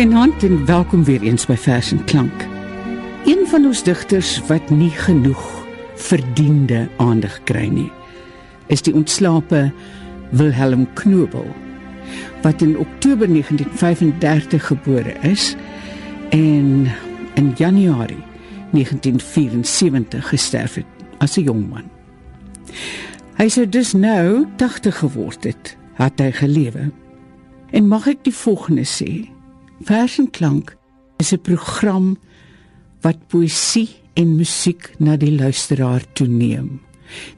Goeienaand en welkom weer eens by Vers en Klank. Een van ons digters wat nie genoeg verdiende aandag kry nie, is die ontslape Wilhelm Knobel wat in Oktober 1935 gebore is en in Januarie 1974 gesterf het as 'n jong man. Hy sou dus nou 80 geword het, het hy gelewe. En mag ek die volgende sê? Vers en klank is 'n program wat poësie en musiek na die luisteraar toeneem.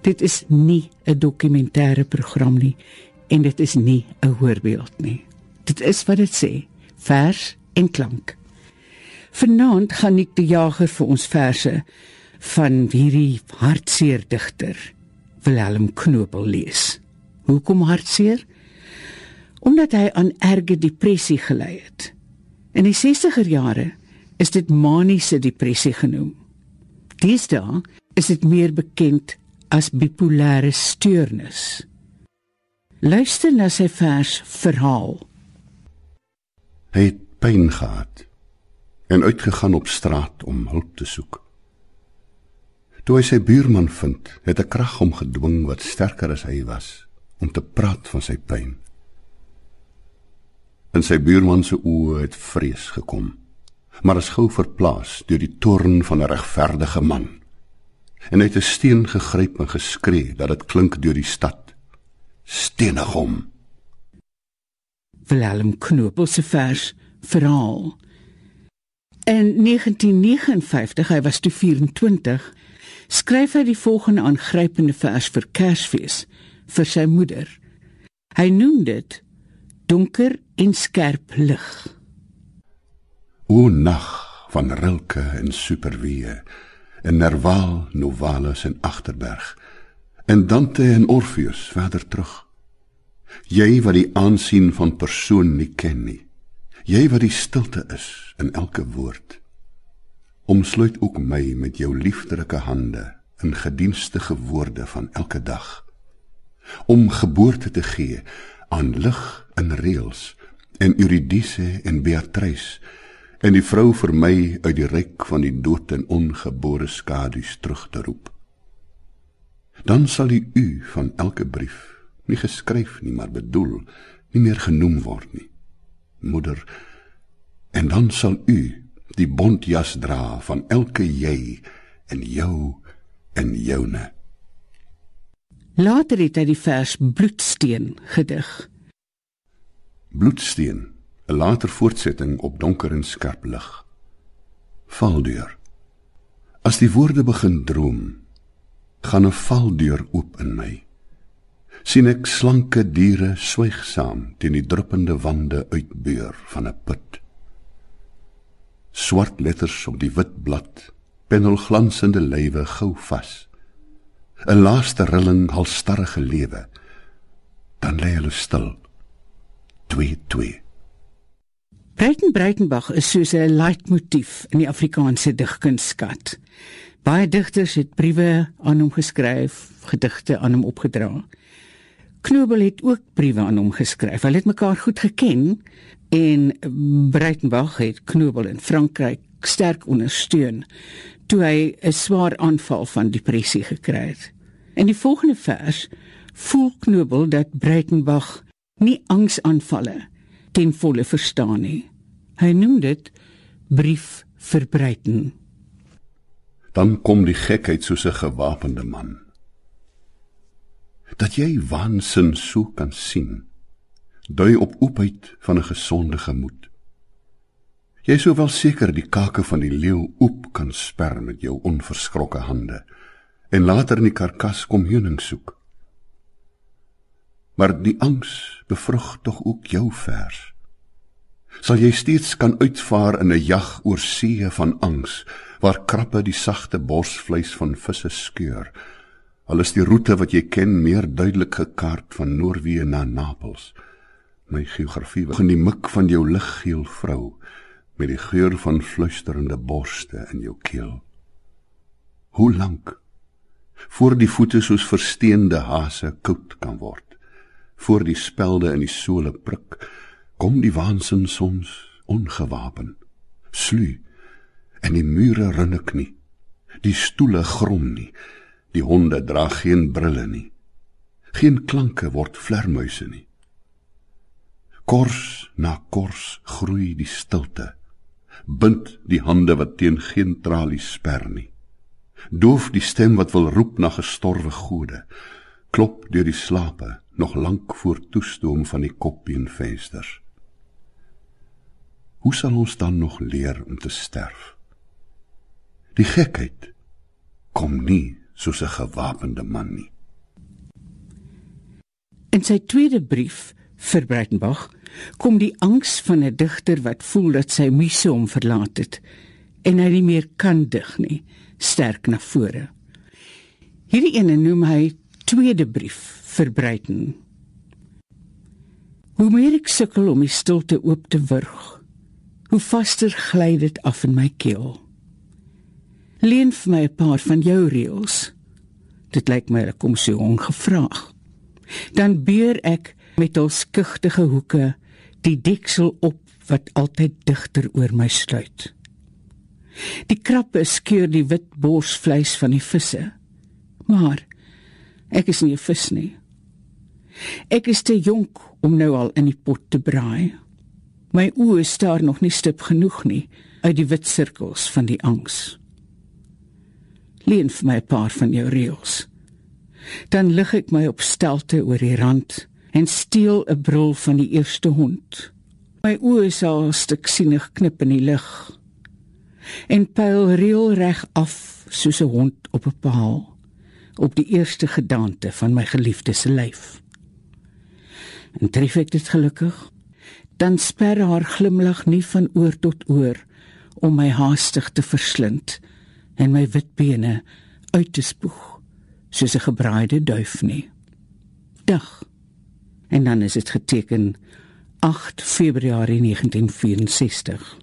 Dit is nie 'n dokumentêre program nie en dit is nie 'n voorbeeld nie. Dit is wat dit sê, vers en klank. Vanaand gaan ek die jager vir ons verse van hierdie hartseer digter Willem Knobel lees. Hoekom hartseer? Omdat hy aan erge depressie gely het. In die 60er jare is dit maniese depressie genoem. Deesdae is dit meer bekend as bipolêre stoornis. Luister na sy vers verhaal. Hy het pyn gehad en uitgegaan op straat om hulp te soek. Toe hy sy buurman vind, het 'n krag hom gedwing wat sterker as hy was om te praat van sy pyn. In sy buurman se oë het vrees gekom, maar is gou verplaas deur die toorn van 'n regverdige man. En hy het 'n steen gegryp en geskree dat dit klink deur die stad. Stenig hom. Willem Knobel se vers verhaal In 1959, hy was toe 24, skryf hy die volgende aangrypende vers vir Kersfees vir sy moeder. Hy noem dit donker en skerp lig. O nag van Rilke en Superwee, en Nerval, Novalis en Agterberg, en Dante en Orpheus verder terug. Jy wat die aansien van persoon nie ken nie Jy wat die stilte is in elke woord. Omsluit ook my met jou liefdelike hande in gedienstige woorde van elke dag. Om geboorte te gee aan lig in reëls en Eurydice en Beatrice en die vrou vir my uit die ryk van die dood en ongebore skadu's terug te roep. Dan sal die u van elke brief nie geskryf nie maar bedoel nie meer genoem word nie moeder en dan sal u die bontjas dra van elke jy en jou en joune later het hy die vers bloedsteen gedig bloedsteen 'n later voortsetting op donker en skerp lig valdeur as die woorde begin droom gaan 'n valdeur oop in my sien ek slanke diere swygsam teen die druppende wande uitbeur van 'n put. Swart letters op die wit blad, penelglansende lywe gou vas. 'n Laaste rilling halstarrige lewe. Dan lê hulle stil. Twee twee. Breiten Breitenbach is soos 'n leitmotief in die Afrikaanse digkunstskat. Baie digters het briewe aan hom geskryf, gedigte aan hom opgedra. Knobel het ook briewe aan hom geskryf. Hulle het mekaar goed geken en Breitenbach het Knobel in Frankryk sterk ondersteun toe hy 'n swaar aanval van depressie gekry het. In die volgende vers voel Knobel dat Breitenbach nie angsaanvalle ten volle verstaan nie. Hy noem dit brief vir Breiten. Dan kom die gekheid soos 'n gewapende man dat jy waansin so kan sien dui op oopheid van 'n gesonde gemoed. Jy sou wel seker die kake van die leeu oop kan sper met jou onverskrokke hande en later in die karkas kom heuning soek. Maar die angs bevrug tog ook jou vers. Sal jy steeds kan uitvaar in 'n jag oor see van angs waar krappe die sagte borsvleis van visse skeur Al is die roete wat jy ken meer duidelik gekaart van Noorwe na Napels. My geografie begin die mik van jou liggeel vrou met die geur van fluisterende borste in jou keel. Hoe lank voor die voete soos versteende hase koud kan word, voor die spelde in die sole prik, kom die waansin soms ongewapen, slu en die mure rinnik nie. Die stoele grom nie. Die honde dra geen brille nie. Geen klanke word vlermuise nie. Kors na kors groei die stilte. Bind die hande wat teen geen tralies sper nie. Doof die stem wat wil roep na gestorwe gode. Klop deur die slape nog lank voor toestoom van die kopbeenvensters. Hoe sal ons dan nog leer om te sterf? Die gekheid kom nie soos 'n gewapende man nie. In sy tweede brief vir Breitenberg kom die angs van 'n digter wat voel dat sy muse hom verlaat het en hy nie meer kan dig nie, sterk na vore. Hierdie ene noem hy tweede brief vir Breiten. Hoe meer ek sukkel om die stilte oop te wurg, hoe vaster gly dit af in my keel. Leen vir my 'n paar van jou reëls. Dit lyk my ek kom so ongevraag. Dan beur ek met al skugtige hoeke die deksel op wat altyd digter oor my sluit. Die krappe skeur die wit borsvleis van die visse. Maar ek is nie 'n vis nie. Ek is te jonk om nou al in die pot te braai. My oë staar nog nie stip genoeg nie uit die wit sirkels van die angs. Leen vir my 'n paar van jou reëls. Dan lig ek my op stelte oor die rand en steel 'n brul van die eerste hond. My oë sal stuk sienig knip in die lig. En pyl reël reg af soos 'n hond op 'n paal op die eerste gedagte van my geliefde se lyf. En tref ek dit gelukkig? dan sper haar glimlag nie van oor tot oor om my haastig te verslind en my wit bene uit te spoeg soos 'n gebraaide duif nie. Dag. En dan is dit geteken 8 Februarie 1964.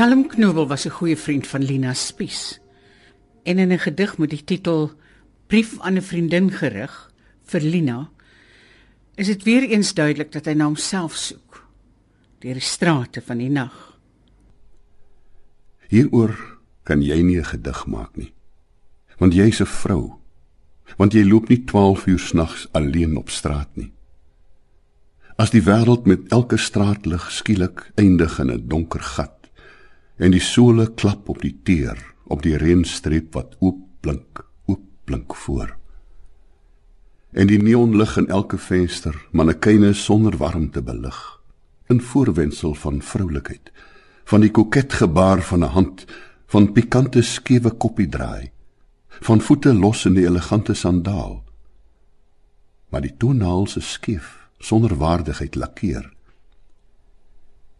Wilhelm Knobel was 'n goeie vriend van Lina Spies. En in 'n gedig met die titel Brief aan 'n vriendin gerig vir Lina, is dit weer eens duidelik dat hy na homself soek deur die strate van die nag. Hieroor kan jy nie 'n gedig maak nie. Want jy's 'n vrou. Want jy loop nie 12 uur snags alleen op straat nie. As die wêreld met elke straatlig skielik eindig in 'n donker gat en die sole klap op die teer op die reënstreep wat oop blink oop blink voor. En die neonlig in elke venster mannekyne sonder warmte belig. In voorwendsel van vroulikheid van die koket gebaar van 'n hand van pikante skewe koppie draai van voete los in die elegante sandaal. Maar die toenaals is skief sonder waardigheid lakkeer.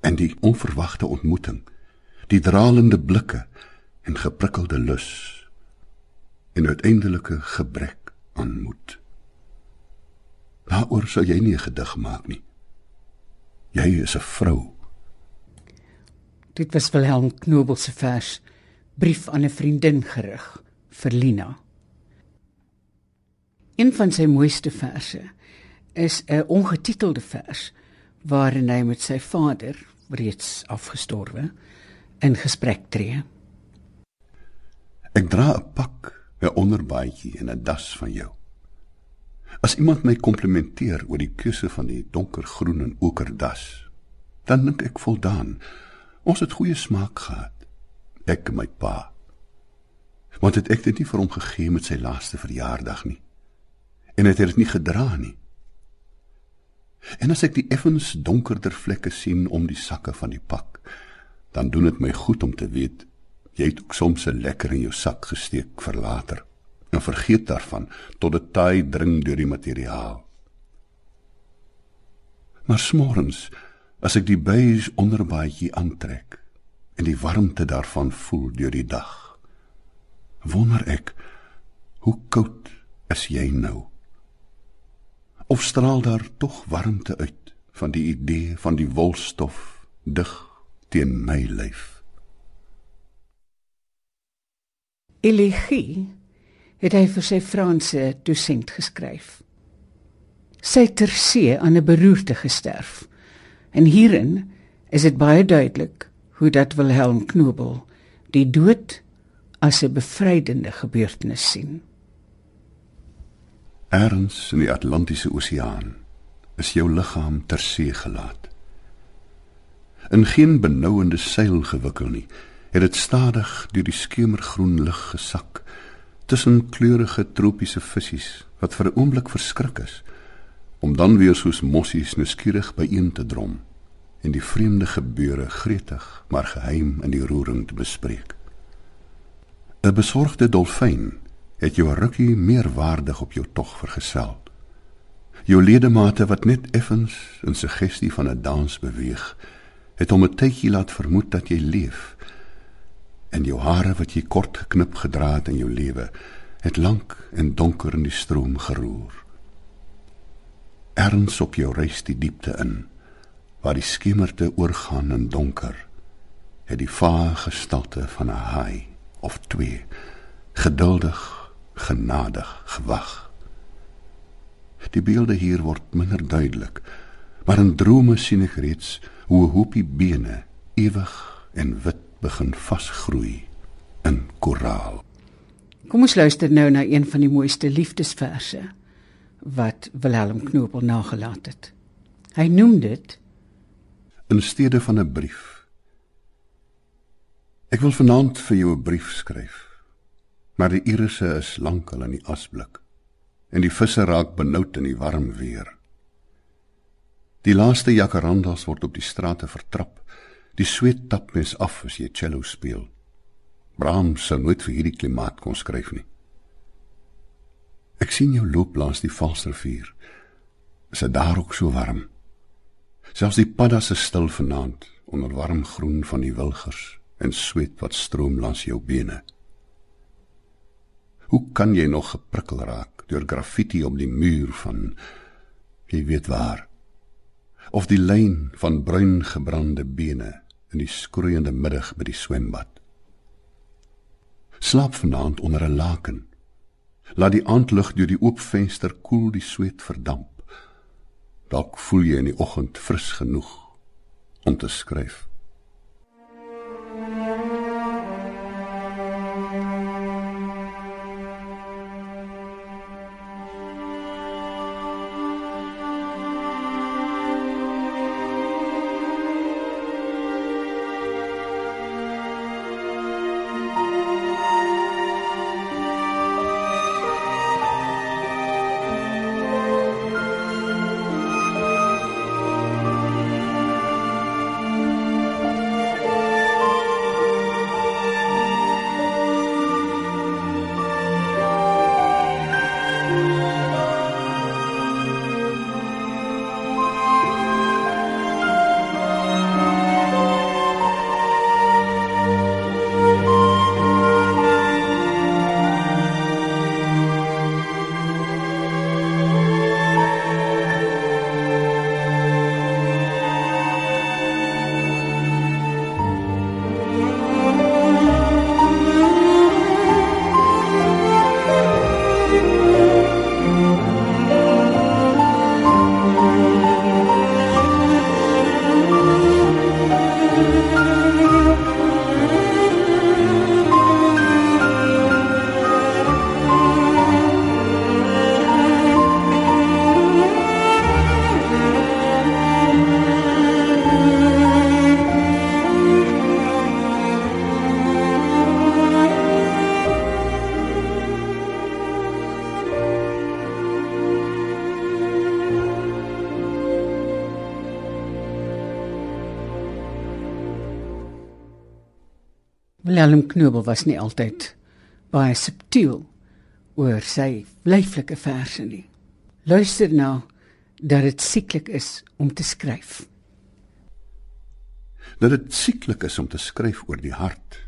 En die onverwagte ontmoeting die dralende blikke en geprikkelde lus en uiteindelike gebrek aan moed. Daaroor sal jy nie 'n gedig maak nie. Jy is 'n vrou. Dit was Wilhelm Knobel se vers Brief aan 'n vriendin gerig vir Lina. Een van sy mooiste verse is 'n ongetitelde vers waarin hy met sy vader, reeds afgestorwe, in gesprek tree. Ek dra 'n pak, 'n onderbaadjie en 'n das van jou. As iemand my komplimenteer oor die keuse van die donkergroen en oker das, dan dink ek voldaan. Ons het goeie smaak gehad. Ek en my pa. Want het ek dit nie vir hom gegee met sy laaste verjaardag nie. En het hy dit nie gedra nie. En as ek die effens donkerder vlekke sien om die sakke van die pak, dan doen dit my goed om te weet jy het ook soms 'n lekker in jou sak gesteek vir later en vergeet daarvan tot dit taai dring deur die materiaal. Maar smorens as ek die beige onderbaadjie aantrek en die warmte daarvan voel deur die dag, wonder ek hoe koud is jy nou? Of straal daar tog warmte uit van die idee van die wolstof dig teen my lyf. Elegie het hy vir sy Franse dosent geskryf. Sy ter see aan 'n beroerte gesterf. En hierin is dit baie duidelik hoe dat Wilhelm Knobel die dood as 'n bevrydende gebeurtenis sien. Erns in die Atlantiese Oseaan is jou liggaam ter see gelaat in geen benouende seil gewikkel nie, het dit stadig deur die skemergroen lug gesak tussen kleurige tropiese visse wat vir 'n oomblik verskrik is om dan weer soos mossies nuuskierig byeen te drom en die vreemde gebeure gretig maar geheim in die roering te bespreek. 'n Besorgde dolfyn het jou rukkie meer waardig op jou tog vergesel. Jou ledemate wat net effens in suggestie van 'n dans beweeg, het hom 'n tydjie laat vermoed dat jy leef. En jou hare wat jy kort geknip gedra het in jou lewe, het lank en donker in die stroom geroer. Erns op jou reis die diepte in, waar die skemerte oorgaan in donker, het die vae gestalte van 'n haai of twee geduldig, genadig gewag. Die beelde hier word minder duidelik, maar in drome sien ek reeds hoe hoopie bene ewig en wit begin vasgroei in koraal. Kom ons luister nou na een van die mooiste liefdesverse wat Wilhelm Knobel nagelaat het. Hy noem dit in steede van 'n brief. Ek wil vanaand vir jou 'n brief skryf. Maar die irise is lankal in die asblik en die visse raak benoud in die warm weer. Die laaste jacarandas word op die strate vertrap. Die sweet tap mes af as jy cello speel. Brahms sou nooit vir hierdie klimaat kon skryf nie. Ek sien jou loop langs die Valsrivier. Is dit daar ook so warm? Selfs die paddas is stil vanaand onder warm groen van die wilgers en sweet wat stroom langs jou bene. Hoe kan jy nog geprikkel raak deur graffiti op die muur van jy weet waar? Of die lyn van bruin gebrande bene in die skroeiende middag by die swembad. Slaap vanaand onder 'n laken. Laat die aandlig deur die oop venster koel die sweet verdamp. Dalk voel jy in die oggend fris genoeg om te skryf. Willem Knobel was nie altyd baie subtiel oor sy leiflike verse nie. Luister nou dat dit sieklik is om te skryf. Dat dit sieklik is om te skryf oor die hart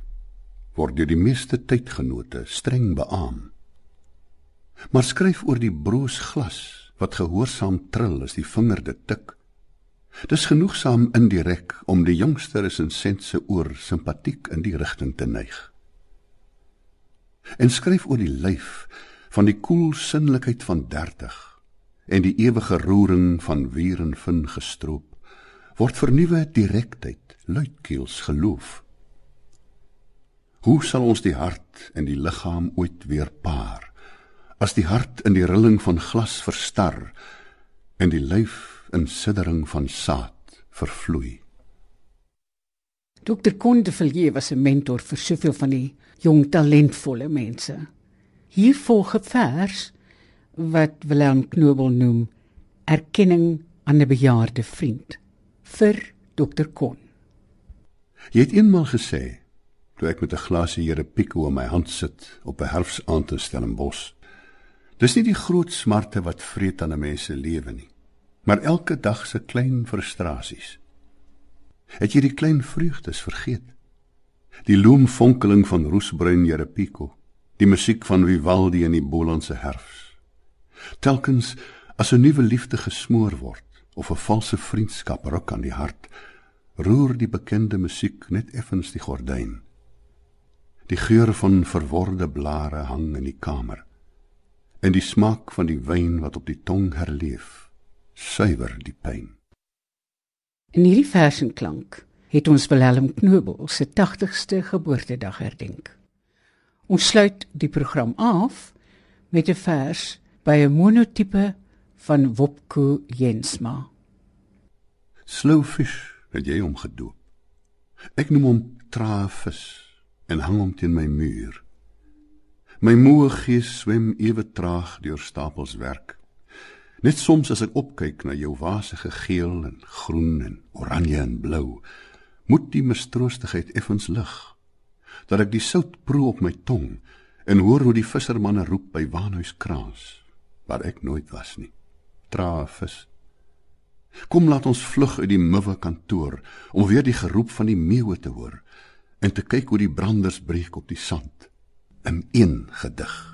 word deur die meeste tydgenote streng beamoen. Maar skryf oor die broos glas wat gehoorsaam trill as die vinger dit tik Dis genoegsaam indirek om die jongste resensent se oor simpatiek in die rigting te neig. En skryf oor die lyf van die koel sinnelikheid van 30 en die ewige roering van wier en vin gestroop word vernuwe direktheid luidkeels geloof. Hoe sal ons die hart en die liggaam ooit weer paar as die hart in die rilling van glas verstar en die lyf in siddering van saad vervloei. Dr. Konde Villiers was 'n mentor vir soveel van die jong talentvolle mense. Hier volg 'n vers wat Willem Knobel noem erkenning aan 'n bejaarde vriend vir Dr. Kon. Jy het eenmal gesê toe ek met 'n glasie Here Pico in my hand sit op 'n herfsaand in Stellenbosch. Dis nie die groot smarte wat vreet aan 'n mens se lewe nie maar elke dag se klein frustrasies. Het jy die klein vreugdes vergeet? Die loomfonkeling van roesbruin Jerepico, die musiek van Vivaldi in die Bolandse herfs. Telkens as 'n nuwe liefde gesmoor word of 'n valse vriendskap ruk aan die hart, roer die bekende musiek net effens die gordyn. Die geur van verworde blare hang in die kamer. En die smaak van die wyn wat op die tong herleef suiwer die pyn. In hierdie versenklank het ons Willem Knobel se 80ste geboortedag herdenk. Ons sluit die program af met 'n vers by 'n monotipe van Wopko Jensma. Slow fish het jy hom gedoop. Ek noem hom traafvis en hang hom teen my muur. My moe gees swem ewe traag deur stapels werk. Net soms as ek opkyk na jou wasige geel en groen en oranje en blou, moet die mistroostigheid effens lig. Dat ek die sout proe op my tong en hoor hoe die vissermanne roep by Waanhuiskraans, waar ek nooit was nie. Traafvis. Kom laat ons vlug uit die muwe kantoor om weer die geroep van die meeuwe te hoor en te kyk hoe die branders breek op die sand in een gedig.